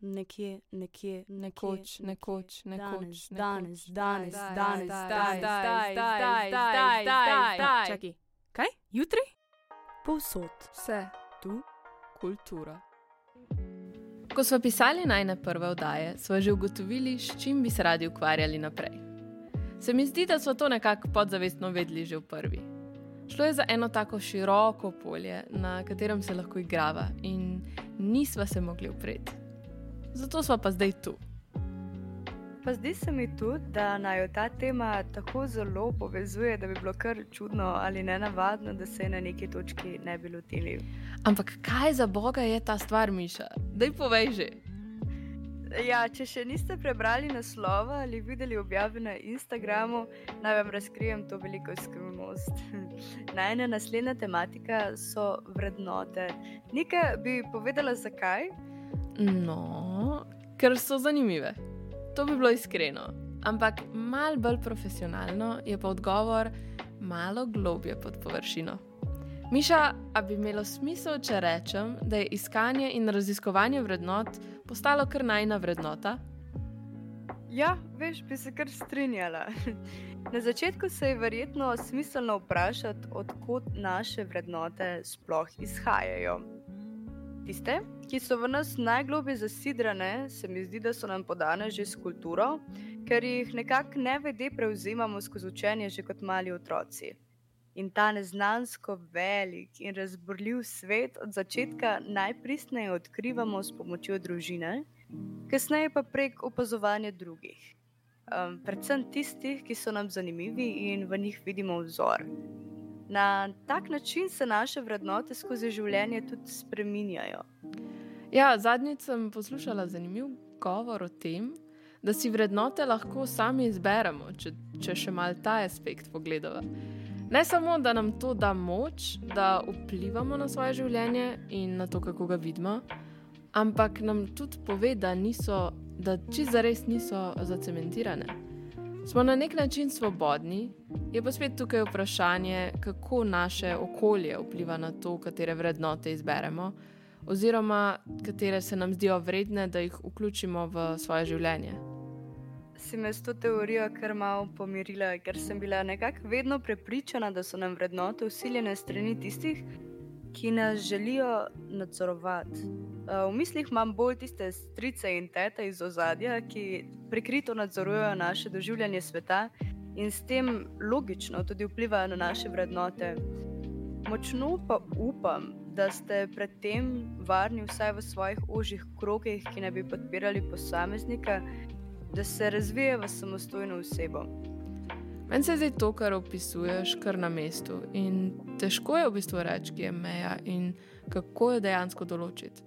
nekje, nekje, Nekoč, nekoč, nekoč, danes, danes, danes, zdaj, zdaj, zdaj, zdaj, zdaj. Čakaj, kaj? Jutri? Povsod. Vse, Tu? kultura. Ko smo pisali najne prve oddaje, smo že ugotovili, s čim bi se radi ukvarjali naprej. Se mi zdi, da smo to nekako podzavestno vedeli že v prvi. Šlo je za eno tako široko polje, na katerem se lahko igrava, in nisva se mogli upreti. Zato smo pa zdaj tu. Pa zdi se mi tudi, da naj ta tema tako zelo povezuje, da bi bilo kar čudno ali nenavadno, da se na neki točki ne bi lotili. Ampak kaj za boga je ta stvar, Miša? Daj povej že. Ja, če še niste prebrali naslova ali videli objave na Instagramu, naj vam razkrijem to veliko skrivnost. Najna naslednja tematika so vrednote. Nekaj bi povedala, zakaj? No, ker so zanimive. To bi bilo iskreno. Ampak malo bolj profesionalno je pa odgovor malo globje pod površino. Miša, a bi imelo smisel, če rečem, da je iskanje in raziskovanje vrednot postalo kar najna vrednota? Ja, veš, bi se kar strinjala. Na začetku se je verjetno smiselno vprašati, odkot naše vrednote sploh izhajajo. Tiste, ki so v nas najglobje zasidrane, se mi zdi, da so nam podane že s kulturo, ker jih nekako nevede prevzemamo skozi učenje že kot mali otroci. In ta neznansko velik in razborljiv svet od začetka najpristneje odkrivamo s pomočjo družine, kasneje pa prek opazovanja drugih. Um, predvsem tistih, ki so nam zanimivi in v njih vidimo vzor. Na tak način se naše vrednote skozi življenje tudi spreminjajo. Ja, zadnjič sem poslušala zanimiv govor o tem, da si vrednote lahko sami izberemo, če, če še mal ta aspekt pogledamo. Ne samo, da nam to da moč, da vplivamo na svoje življenje in na to, kako ga vidimo, ampak nam tudi pove, da, niso, da čist zares niso zacementirane. Smo na nek način svobodni, je pa spet tukaj vprašanje, kako naše okolje vpliva na to, katere vrednote izberemo, oziroma katere se nam zdijo vredne, da jih vključimo v svoje življenje. Si me s to teorijo kar malo pomirila, ker sem bila nekako vedno prepričana, da so nam vrednote usiljene strani tistih, ki nas želijo nadzorovati. Uh, V mislih imam bolj tiste strice in tete iz ozadja, ki prikrito nadzorujejo naše doživljanje sveta in s tem logično tudi vplivajo na naše vrednote. Močno pa upam, da ste predtem varni vsaj v svojih ožjih krogih, ki naj bi podpirali posameznika, da se razvije v samostojno osebo. Meni se zdi to, kar opisuješ, kar na mestu. In težko je v bistvu reči, kje je meja in kako jo dejansko določiti.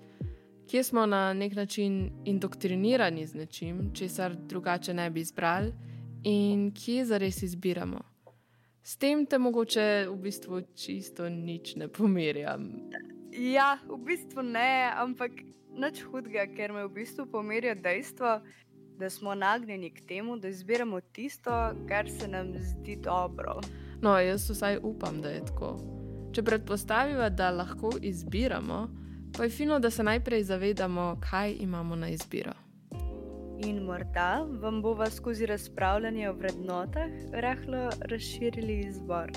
Kje smo na nek način indoktrinirani z nečim, česar drugače ne bi izbrali, in kje zares izbiramo. S tem te mogoče v bistvu čisto nič ne pomirjam. Ja, v bistvu ne, ampak nič hudega, ker me v bistvu pomirja dejstvo, da smo nagnjeni k temu, da izbiramo tisto, kar se nam zdi dobro. No, jaz vsaj upam, da je tako. Če predpostavimo, da lahko izbiramo, pa je fino, da se najprej zavedamo, kaj imamo na izbiro. In morda vam bova skozi razpravljanje o vrednotah rahlo razširili izbor.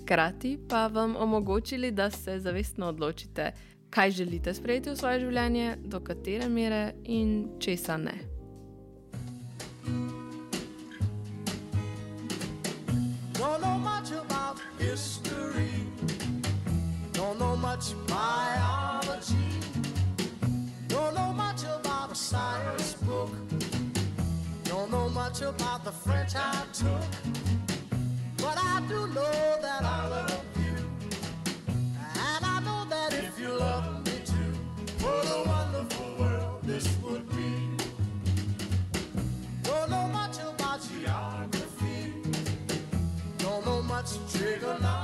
Hkrati pa vam omogočili, da se zavestno odločite, kaj želite sprejeti v svoje življenje, do katere mere in česa ne. Don't know much about history. Don't know much biology. Don't know much about a science book. Don't know much about the French I took. But I do know that I love you. And I know that if you love Jiggle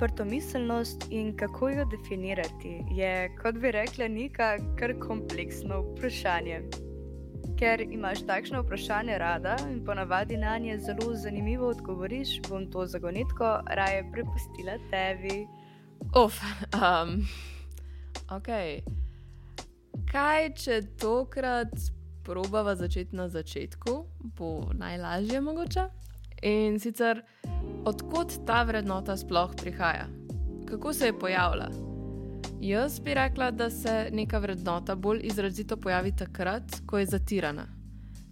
Odprtomiselnost in kako jo definirati je, kot bi rekla, neka kar kompleksno vprašanje. Ker imaš takšno vprašanje rada in ponavadi na nje zelo zanimivo odgovoriš, bom to zagonetko raje prepustila tebi. Uf, um, ok. Kaj, če tokrat probava začeti na začetku, bo najlažje mogoče? In sicer, odkot ta vrednota sploh prihaja? Kako se je pojavila? Jaz bi rekla, da se neka vrednota bolj izrazito pojavi takrat, ko je zatirana.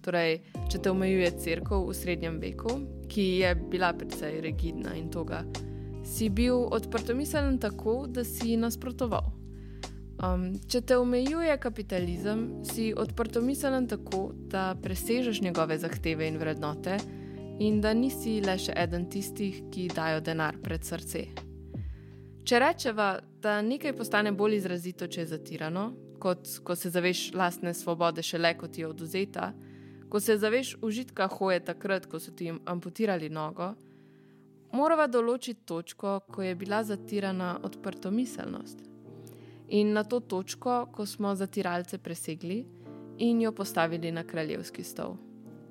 Torej, če te omejuje crkva v srednjem veku, ki je bila precej rigidna in toga, si bil odprtomiselen tako, da si nasprotoval. Um, če te omejuje kapitalizem, si odprtomiselen tako, da presežeš njegove zahteve in vrednote, in da nisi le še eden tistih, ki dajo denar pred srce. Če rečeva, da nekaj postane bolj izrazito, če je zatirano, kot ko se zaveš lastne svobode šele, ko ti je oduzeta, ko se zaveš užitka hoje takrat, ko so ti amputirali nogo, morava določiti točko, ko je bila zatirana odprtomiselnost. In na to točko, ko smo zatiralce presegli in jo postavili na kraljevski stol.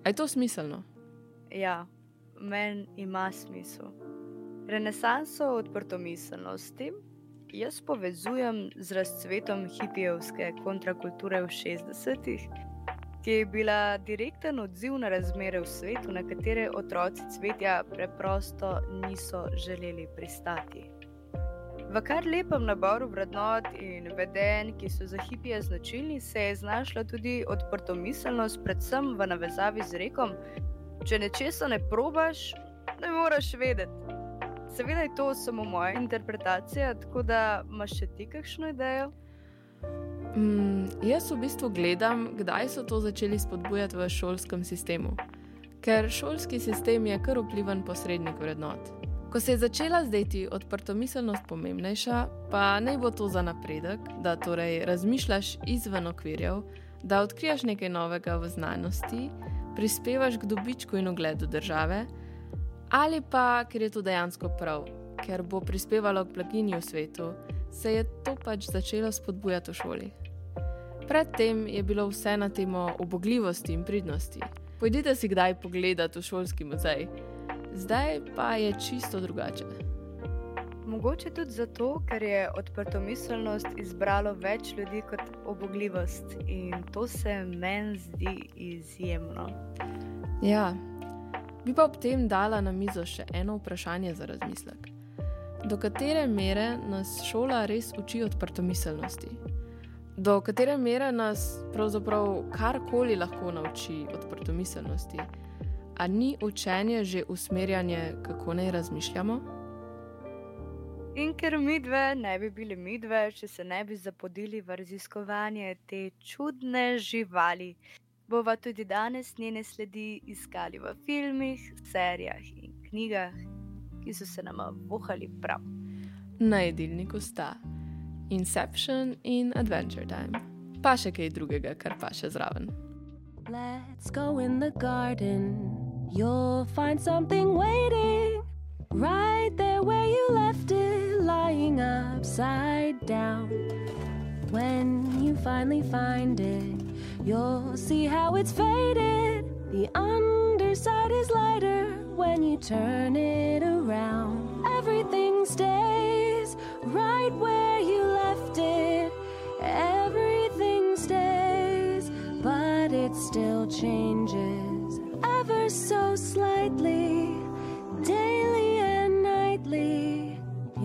A je to smiselno? Ja, meni ima smisel. Renesanso odprtomiselnosti jaz povezujem z razcvetom hipijevske kontrakulture v 60-ih, ki je bila direkten odziv na razmere v svetu, na katere otroci cvetja preprosto niso želeli pristati. V kar lepem naboru vrednot in vedenj, ki so za hipije značilni, se je znašla tudi odprtomiselnost, predvsem v navezavi z rekom: Če nečesa ne probaš, ne moreš vedeti. Seveda je to samo moja interpretacija, tako da imaš še ti kakšno idejo? Mm, jaz v bistvu gledam, kdaj so to začeli spodbujati v šolskem sistemu. Ker šolski sistem je kar vpliven posrednik vrednot. Ko se je začela zdeti odprtomiselnost pomembnejša, pa naj bo to za napredek, da torej razmišljaš izven okvirjev, da odkrijaš nekaj novega v znanosti, prispevaš k dobičku in ugledu države, ali pa ker je to dejansko prav, ker bo prispevalo k blaginji v svetu, se je to pač začelo spodbujati v šoli. Predtem je bilo vse na temo obogljivosti in pridnosti. Pojdite si kdaj pogledati v šolski muzej, zdaj pa je čisto drugače. Mogoče tudi zato, ker je odprtomiselnost izbralo več ljudi kot obogljivost in to se meni zdi izjemno. Ja, bi pa ob tem dala na mizo še eno vprašanje za razmislek. Do katere mere nas šola res uči odprtomiselnosti? Do katere mere nas pravzaprav karkoli lahko nauči odprtomiselnosti? A ni učenje že usmerjanje, kako naj razmišljamo? In ker mi dve ne bi bili mi dve, če se ne bi zapodili v raziskovanje te čudne živali, bova tudi danes njene sledi iskali v filmih, serijah in knjigah, ki so se nama vohali prav. Na jedilniku sta Inception in Adventure Time, pa še kaj drugega, kar pa še zraven. Let's go in the garden. You'll find something waiting right there where you left it, lying upside down. When you finally find it, you'll see how it's faded. The underside is lighter when you turn it around. Everything stays right where you left it. Everything stays, but it still changes ever so slightly,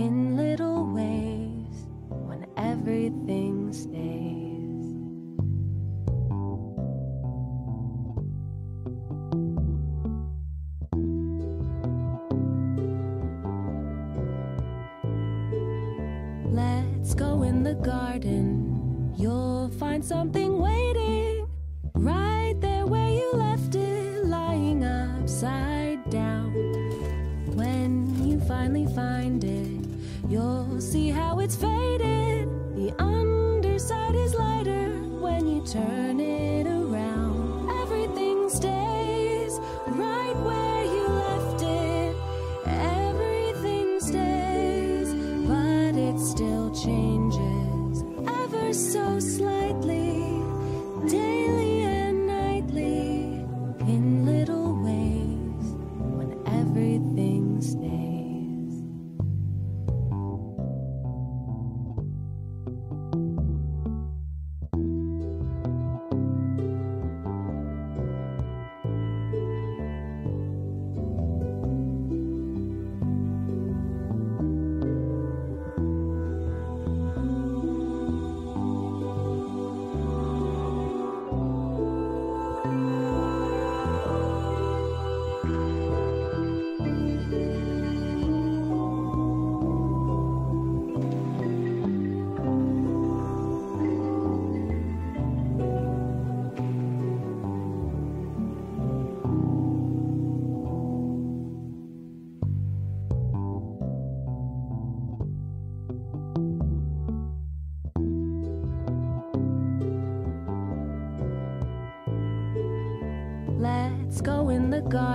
in little ways when everything stays. Let's go in the garden. You'll find something waiting right there where you left it, lying upside see how it's faded. The underside is lighter when you turn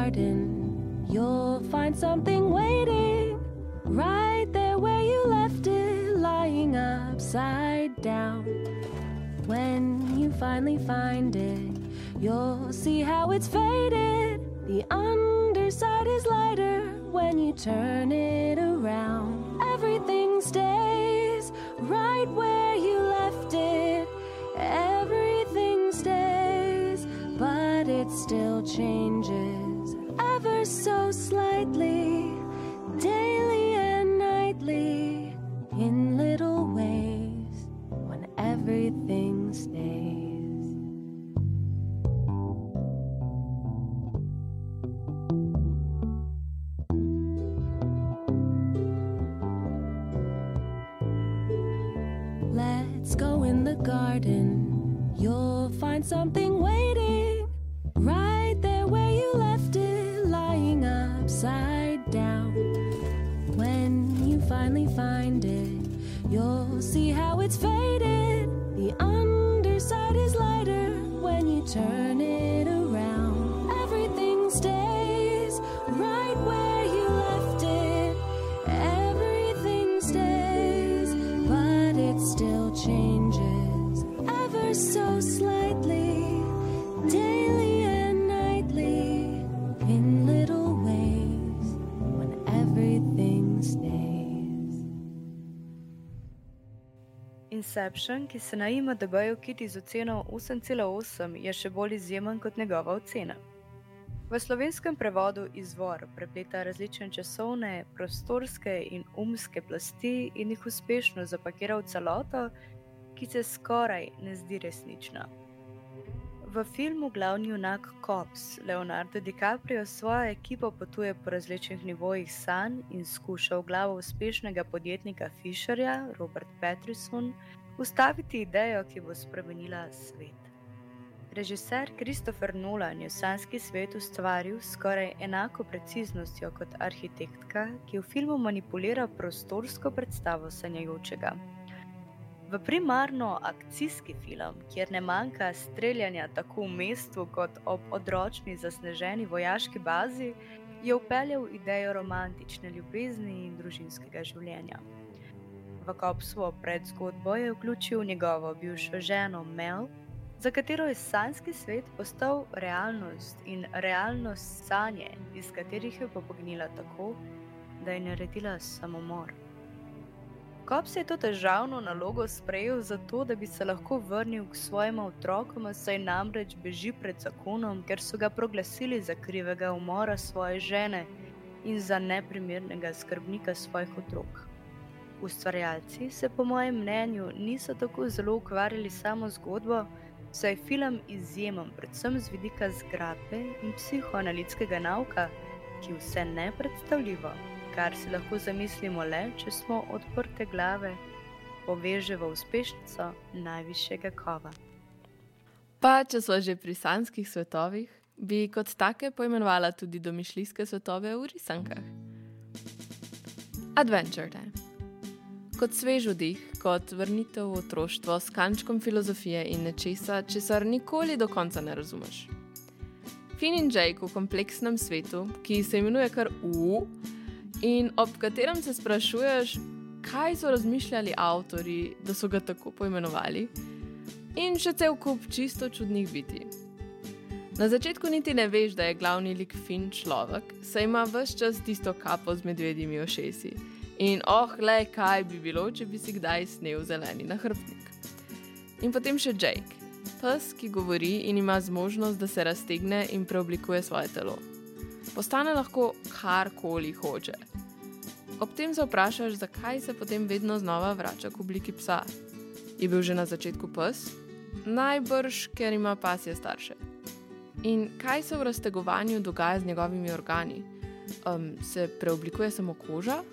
garden. You'll find something waiting right there where you left it, lying upside down. When you finally find it, you'll see how it's faded. So slightly, Inception, ki se na IMDB-ju kiti z oceno 8,8, je še bolj izjemen kot njegova ocena. V slovenskem prevodu izvor prepleta različne časovne, prostorske in umske plasti in jih uspešno zapakira v celoto, ki se skoraj ne zdi resnična. V filmu glavni junak Cops Leonardo DiCaprio s svojo ekipo potuje po različnih nivojih sanj in skuša v glavo uspešnega podjetnika Fisherja, Robert Patterson, ustaviti idejo, ki bo spremenila svet. Režiser Christopher Nolan je sanski svet ustvaril skoraj enako preciznostjo kot arhitektka, ki v filmu manipulira prostorsko predstavo sanjajočega. V primarno akcijski film, kjer ne manjka streljanja tako v mestu kot ob odročni zasneženi vojaški bazi, je upeljal idejo romantične ljubezni in družinskega življenja. V Kopsovo predzgodbo je vključil njegovo bivšo ženo Mel, za katero je sanski svet postal realnost in realnost sanje, iz katerih je popognila tako, da je naredila samomor. Kops je to težavno nalogo sprejel zato, da bi se lahko vrnil k svojim otrokom, saj namreč beži pred zakonom, ker so ga proglasili za krivega umora svoje žene in za neprimernega skrbnika svojih otrok. Ustvarjalci se, po mojem mnenju, niso tako zelo ukvarjali samo zgodbo, saj je film izjemen, predvsem z vidika zgradbe in psihoanalitskega nauka, ki vse nepredstavljivo, kar si lahko zamislimo le, če smo odprte glave, poveže v uspešnico najvišjega kova. Pa če smo že pri sanskih svetovih, bi kot take poimenovala tudi domišljijske svetove v risankah. Adventure Time. Kot svež vdih, kot vrnitev v otroštvo s kančkom filozofije in nečesa, česar nikoli do konca ne razumeš. Finn in Jake v kompleksnem svetu, ki se imenuje kar U, in ob katerem se sprašuješ, kaj so razmišljali avtori, da so ga tako poimenovali, in še cel kup čisto čudnih biti. Na začetku niti ne veš, da je glavni lik Finn človek, saj ima vse čas tisto kapo z medvedjimi ošesi. In oh, le kaj bi bilo, če bi si kdaj snil zeleni nahrbnik. In potem še Jake, pes, ki govori in ima zmožnost, da se raztegne in preoblikuje svoje telo. Postane lahko karkoli hoče. Ob tem se vprašaš, zakaj se potem vedno znova vrača k obliki psa. Je bil že na začetku pes? Najbrž, ker ima pasje starše. In kaj se v raztegovanju dogaja z njegovimi organi? Um, se preoblikuje samo koža?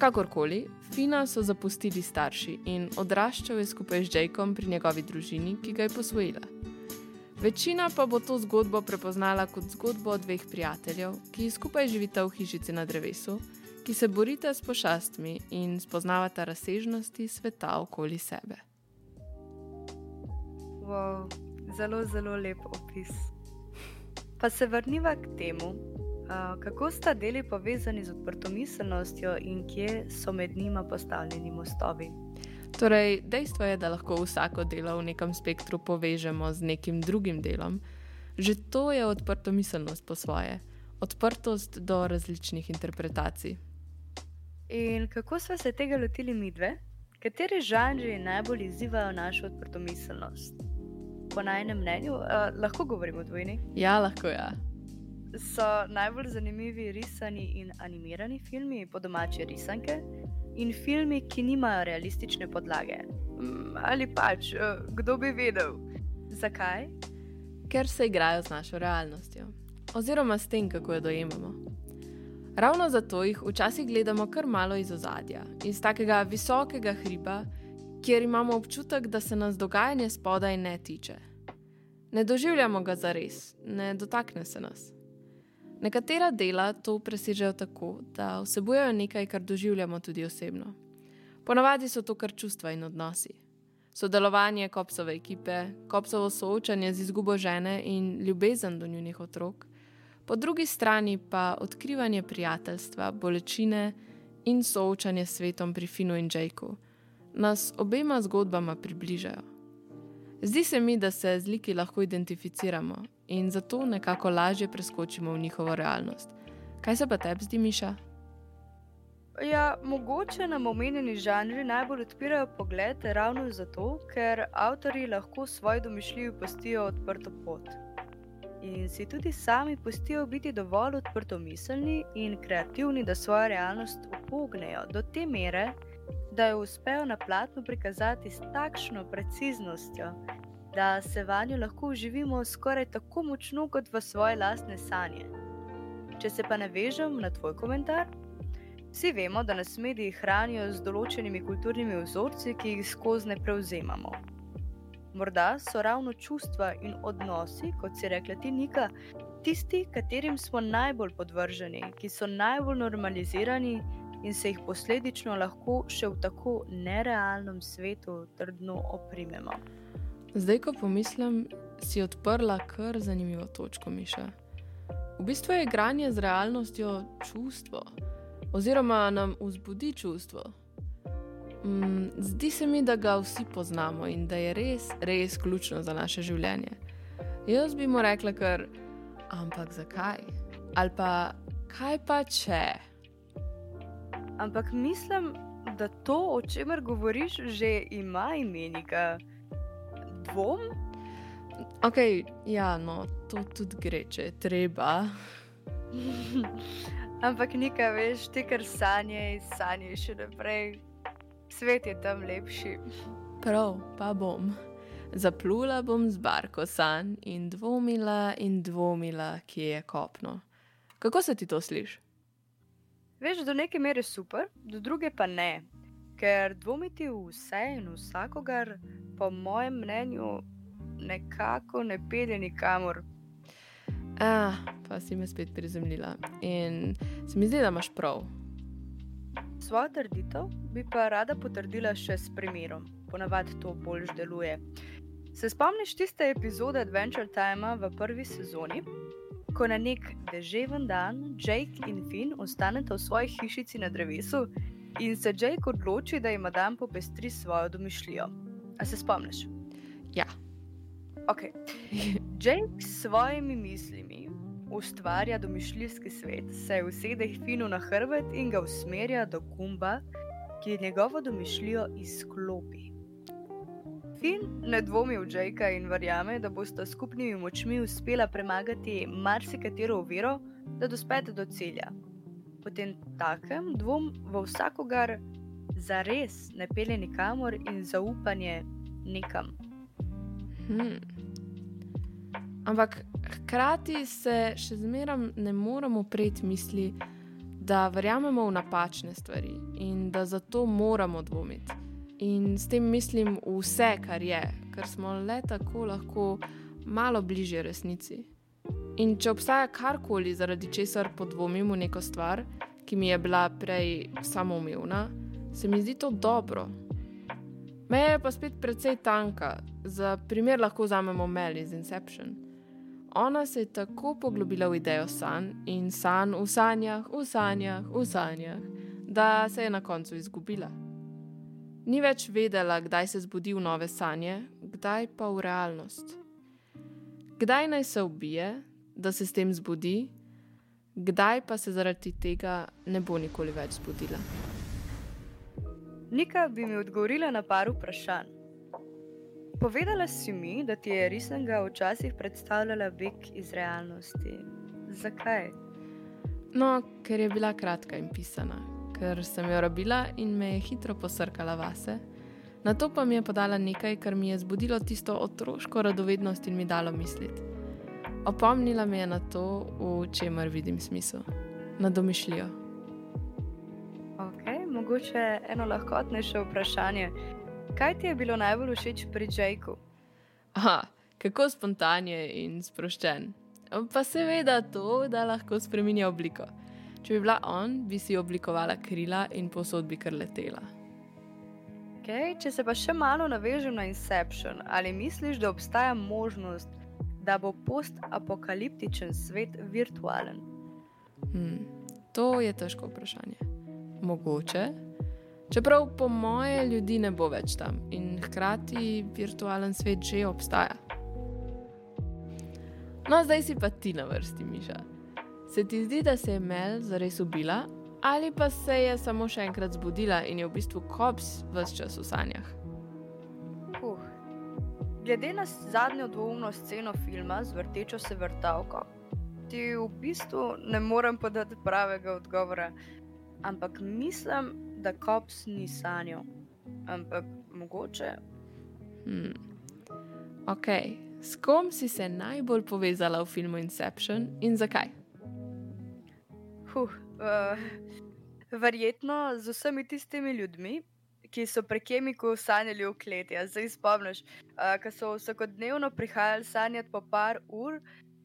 Kakorkoli, Fina so zapustili starši in odraščal je skupaj z Jakom pri njegovi družini, ki ga je posvojila. Večina pa bo to zgodbo prepoznala kot zgodbo dveh prijateljev, ki skupaj živita v hišici na drevesu, ki se borita s pošastmi in spoznavata razsežnosti sveta okoli sebe. Wow, zelo, zelo lep opis. Pa se vrniva k temu, kako sta deli povezani z odprtomiselnostjo in kje so med njima postavljeni mostovi. Torej, dejstvo je, da lahko vsako delo v nekem spektru povežemo z nekim drugim delom. Že to je odprtomiselnost po svoje, odprtost do različnih interpretacij. In kako smo se tega lotili mi dve? Kateri žanri najbolj izzivajo našo odprtomiselnost? Po najnem mnenju, uh, lahko govorimo o dvojni. Ja, lahko ja. So najbolj zanimivi risani in animirani filmi, po domače risanke, in filmi, ki nimajo realistične podlage. Mm, Ali pač, uh, kdo bi vedel? Zakaj? Ker se igrajo z našo realnostjo, oziroma s tem, kako jo dojemamo. Ravno zato jih včasih gledamo kar malo iz ozadja, iz takega visokega hriba, kjer imamo občutek, da se nas dogajanje spodaj ne tiče. Ne doživljamo ga za res, ne dotakne se nas. Nekatera dela to presežejo tako, da vsebujejo nekaj, kar doživljamo tudi osebno. Ponavadi so to kar čustva in odnosi. Sodelovanje kopsove ekipe, kopsovo soočanje z izgubo žene in ljubezen do njunih otrok, po drugi strani pa odkrivanje prijateljstva, bolečine in soočanje s svetom pri Finu in Jakeu nas obema zgodbama približajo. Zdi se mi, da se z liki lahko identificiramo in zato nekako lažje preskočimo v njihovo realnost. Kaj se pa tebi zdi, Miša? Ja, mogoče nam omenjeni žanri najbolj odpirajo pogled ravno zato, ker avtori lahko svoji domišljiji pustijo odprto pot. In si tudi sami pustijo biti dovolj odprtomiselni in kreativni, da svojo realnost upognejo do te mere, da jo uspejo na platnu prikazati s takšno preciznostjo, da se vanjo lahko uživimo skoraj tako močno kot v svoje lastne sanje. Če se pa navežem na tvoj komentar, vsi vemo, da nas mediji hranijo z določenimi kulturnimi vzorci, ki jih skozi ne prevzemamo. Morda so ravno čustva in odnosi, kot si rekla ti, Nika, tisti, katerim smo najbolj podvrženi, ki so najbolj normalizirani in se jih posledično lahko še v tako nerealnem svetu trdno oprimemo. Zdaj, ko pomislim, si odprla kar zanimivo točko, Miša. V bistvu je igranje z realnostjo čustvo, oziroma nam vzbudi čustvo. Mm, zdi se mi, da ga vsi poznamo in da je res, res ključno za naše življenje. Jaz bi mu rekla, kar, ampak zakaj? Ali pa kaj pa če? Ampak mislim, da to, o čemer govoriš, že ima imenika. Dvom? Ok, ja, no, to tudi gre, če je treba. Ampak nekaj veš, ti kar sanje, sanje še naprej. Svet je tam lepši. Prav, pa bom. Zaplula bom z barko sanj in dvomila in dvomila, kje je kopno. Kako se ti to sliši? Veš, do neke mere super, do druge pa ne. Ker dvomiti v vse in vsakogar, po mojem mnenju, nekako ne pelje nikamor. Ah, pa si me spet prizemljila. In se mi zdi, da imaš prav. Svojo trditev bi pa rada potrdila še s primerom, ponavadi to boljš deluje. Se spomniš tiste epizode Adventure Time v prvi sezoni, ko na nek deževen dan Jake in Finn ostaneta v svoji hišici na drevesu in se Jake odloči, da ima dan popestri svojo domišljijo. A se spomniš? Ja. Ok. Jake s svojimi mislimi ustvarja domišljijski svet, se usede Finu na hrbet in ga usmerja do gumba, ki njegovo domišljijo izklopi. Fin ne dvomi v Jakea in verjame, da bosta skupnimi močmi uspela premagati marsikatero oviro, da dospete do cilja. Potem takem dvom v vsakogar zares ne pelje nikamor in zaupanje nekam. Hmm. Ampak hkrati se še zmeraj ne moremo upreti misli, da verjamemo v napačne stvari in da zato moramo dvomiti. In s tem mislim vse, kar je, ker smo le tako lahko malo bližje resnici. In če obstaja karkoli, zaradi česar podvomim v neko stvar, ki mi je bila prej samoumevna, se mi zdi to dobro. Meja je pa spet precej tanka, za primer lahko vzamemo Mel iz Inception. Ona se je tako poglobila v idejo sanj in sanj v sanjah, v sanjah, v sanjah, da se je na koncu izgubila. Ni več vedela, kdaj se zbudi v nove sanje, kdaj pa v realnost. Kdaj naj se ubije, da se s tem zbudi, kdaj pa se zaradi tega ne bo nikoli več zbudila. Nika bi mi odgovorila na par vprašanj. Povedala si mi, da ti je resnega včasih predstavljala beg iz realnosti. Zakaj? No, ker je bila kratka in pisana, ker sem jo rabila in me je hitro posrkala vase. Na to pa mi je podala nekaj, kar mi je zbudilo tisto otroško radovednost in mi dalo misliti. Opomnila me je na to, v čemer vidim smisel, na domišljijo. Okay, mogoče eno lahkotnejše vprašanje. Kaj ti je bilo najbolj všeč pri Jakeu? Aha, kako spontan je in sproščen. Pa seveda to, da lahko spremenja obliko. Če bi bila on, bi si oblikovala krila in posod bi kar letela. Okay, če se pa še malo navežem na Inception, ali misliš, da obstaja možnost, da bo post-apokaliptičen svet virtualen? Hmm, to je težko vprašanje. Mogoče. Čeprav po moje ljudi ne bo več tam in hkrati virtualen svet že obstaja. No, zdaj si pa ti na vrsti, Miša. Se ti zdi, da se je Mel zares ubila, ali pa se je samo še enkrat zbudila in je v bistvu kops vse čas v sanjah? Glede na zadnjo dvoumno sceno filma z vrtečo se vrtavko, ti v bistvu ne morem podati pravega odgovora. Ampak mislim, da kops ni sanjal. Ampak mogoče. Hmm. Ok, s kom si se najbolj povezala v filmu Inception in zakaj? Huh, uh, verjetno z vsemi tistimi ljudmi, ki so prek kemikov sanjali v kleti. Ja, zdaj spomniš, uh, ki so vsakodnevno prihajali sanjati po par ur,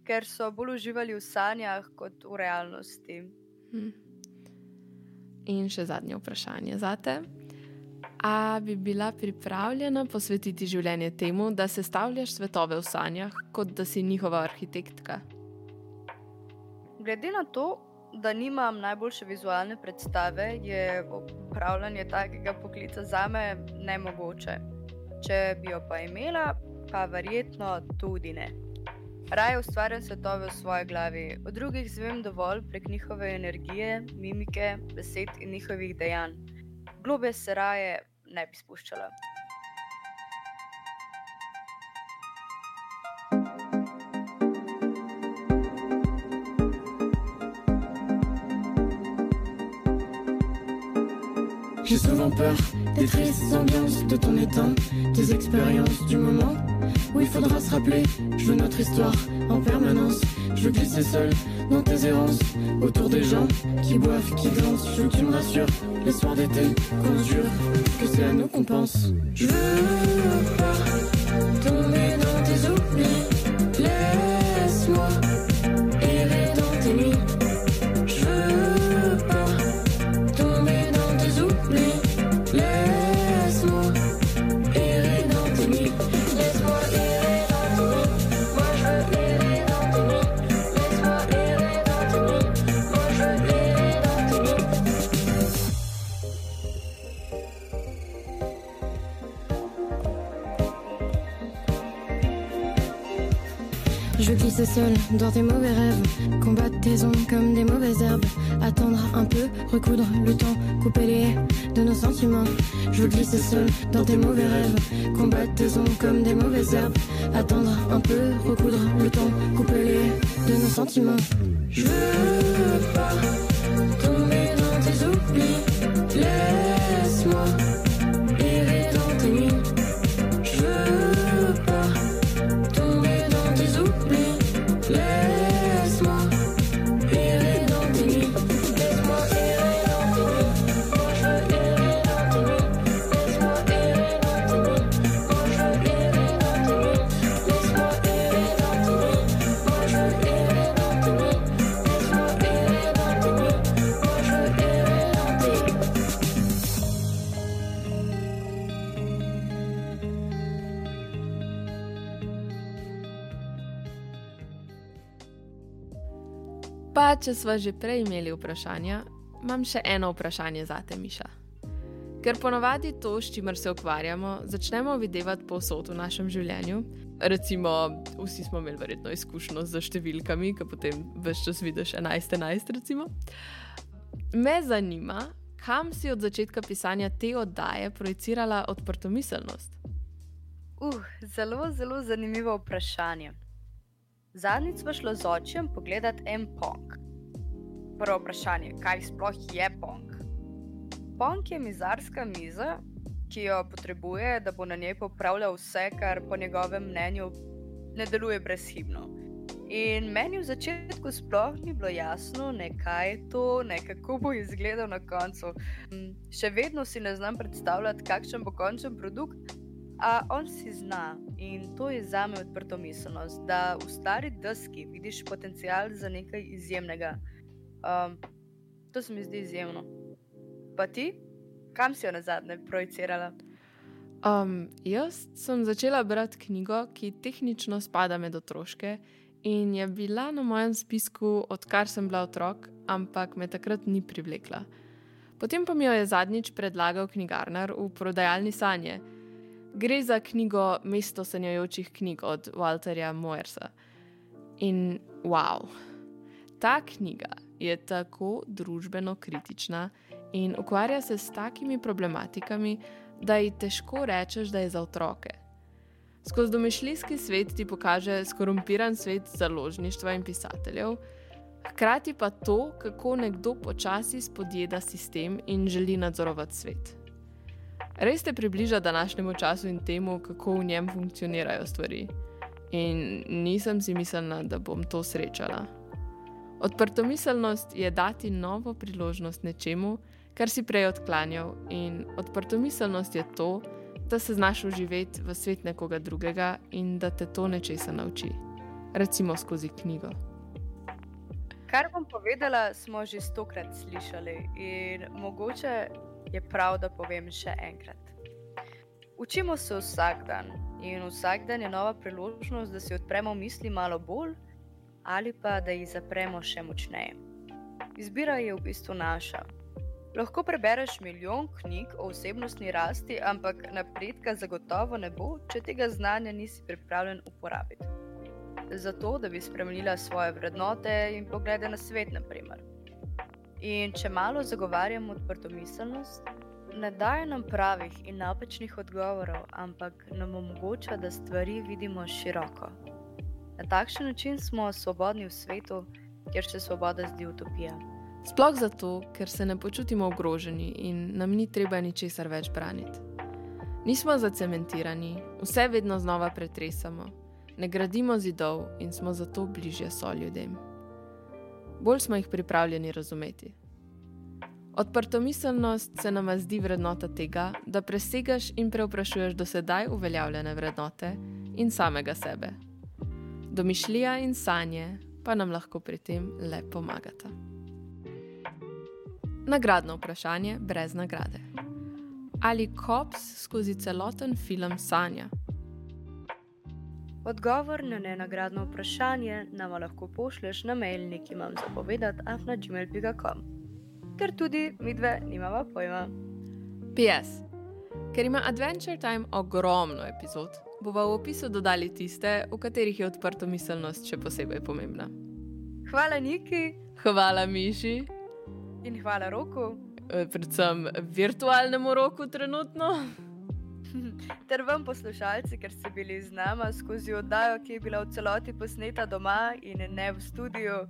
ker so bolj uživali v sanjah kot v realnosti. Hmm. In še zadnje vprašanje za te. A bi bila pripravljena posvetiti življenje temu, da sestavljaš svetove v sanjah, kot da si njihova arhitektka? Glede na to, da nimam najboljše vizualne predstave, je upravljanje takega poklica za me nemogoče. Če bi jo pa imela, pa verjetno tudi ne. Raje ustvarjam svetove v svoji glavi, od drugih zvem dovolj prek njihove energije, mimike, besed in njihovih dejanj. Globe se raje ne bi spuščala. J'ai souvent peur des tristes ambiances de ton étang, des expériences du moment où il faudra se rappeler. Je veux notre histoire en permanence. Je veux glisser seul dans tes errances, autour des gens qui boivent, qui dansent. Je veux que tu me rassures, les soirs d'été, qu'on jure que c'est à nous qu'on pense. Je veux pas Glisser seul dans tes mauvais rêves, combattre tes ongles comme des mauvaises herbes, attendre un peu, recoudre le temps, couper les haies de nos sentiments. Je veux glisser seul dans tes mauvais rêves, combattre tes ongles comme des mauvaises herbes, attendre un peu, recoudre le temps, couper les haies de nos sentiments. Je veux pas tomber dans tes oublis, če smo že prej imeli vprašanja, imam še eno vprašanje za te, Miša. Ker ponavadi to, s čimer se ukvarjamo, začnemo videti povsod v našem življenju. Recimo, vsi smo imeli verjetno izkušnjo z številkami, ki potem vse čas vidiš 11-11. recimo. Me zanima, kam si od začetka pisanja te oddaje projicirala odprto miselnost. Uh, zelo, zelo zanimivo vprašanje. Zadnjič smo šli z očem pogledat en pong. Prvo vprašanje, kaj sploh je pong? Pong je mizarska miza, ki jo potrebuje, da bo na njej popravljal vse, kar po njegovem mnenju ne deluje brezhibno. In meni v začetku sploh ni bilo jasno, ne kaj je to, ne kako bo izgledal na koncu. Mm, Še vedno si ne znam predstavljati, kakšen bo končen produkt, a on si zna in to je za me odprto miselnost, da v stari deski vidiš potencial za nekaj izjemnega. Um, to se mi zdi izjemno. Pa ti, kam si jo na zadnje projicirala? Um, jaz sem začela brati knjigo, ki tehnično spada med otroške in je bila na mojem spisku, odkar sem bila otrok, ampak me takrat ni privlekla. Potem pa mi jo je zadnjič predlagal knjigarnar v prodajalni Sanje. Gre za knjigo Mesto sanjajočih knjig od Walterja Moersa. In wow, ta knjiga je tako družbeno kritična in ukvarja se s takimi problematikami, da ji težko rečeš, da je za otroke. Skozi domišljijski svet ti pokaže skorumpiran svet založništva in pisateljev, hkrati pa to, kako nekdo počasi spodjeda sistem in želi nadzorovati svet. Res te približa današnjemu času in temu, kako v njem funkcionirajo stvari. In nisem si mislila, da bom to srečala. Odprtomiselnost je dati novo priložnost nečemu, kar si prej odklanjal, in odprtomiselnost je to, da se znaš uživeti v svet nekoga drugega in da te to nečesa nauči. Recimo skozi knjigo. Kar bom povedala, smo že stokrat slišali in mogoče je prav, da povem še enkrat. Učimo se vsak dan in vsak dan je nova priložnost, da si odpremo misli malo bolj ali pa da jih zapremo še močneje. Izbira je v bistvu naša. Lahko prebereš milijon knjig o osebnostni rasti, ampak napredka zagotovo ne bo, če tega znanja nisi pripravljen uporabiti. Zato, da bi spremenila svoje vrednote in poglede na svet, naprimer. In če malo zagovarjamo odprto miselnost, ne daje nam pravih in napačnih odgovorov, ampak nam omogoča, da stvari vidimo široko. Na takšen način smo svobodni v svetu, kjer se svoboda zdi utopija. Sploh zato, ker se ne počutimo ogroženi in nam ni treba ničesar več braniti. Nismo zacementirani, vse vedno znova pretresamo, ne gradimo zidov in smo zato bližje so ljudem. Bolj smo jih pripravljeni razumeti. Odprtomiselnost se nam zdi vrednota tega, da presegaš in preoprašuješ do sedaj uveljavljene vrednote in samega sebe. Domišljija in sanje pa nam lahko pri tem le pomagata. Nagradno vprašanje brez nagrade. Ali kops skozi celoten film sanja? Odgovor na nenagradno vprašanje nam lahko pošlješ na mail nekaj imam zapovedati afna.gmail.com. Ker tudi mi dve nimamo pojma. PS. Ker ima Adventure Time ogromno epizod, bova v opisu dodali tiste, v katerih je odprto miselnost še posebej pomembna. Hvala Niki Hvala Miši, in hvala Roku, eh, predvsem virtualnemu roku trenutno. ter vam poslušalci, ker ste bili z nami skozi oddajo, ki je bila v celoti posneta doma in ne v studiu.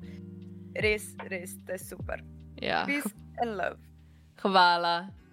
Res, res ste super. Ja, Peace and love. hvala.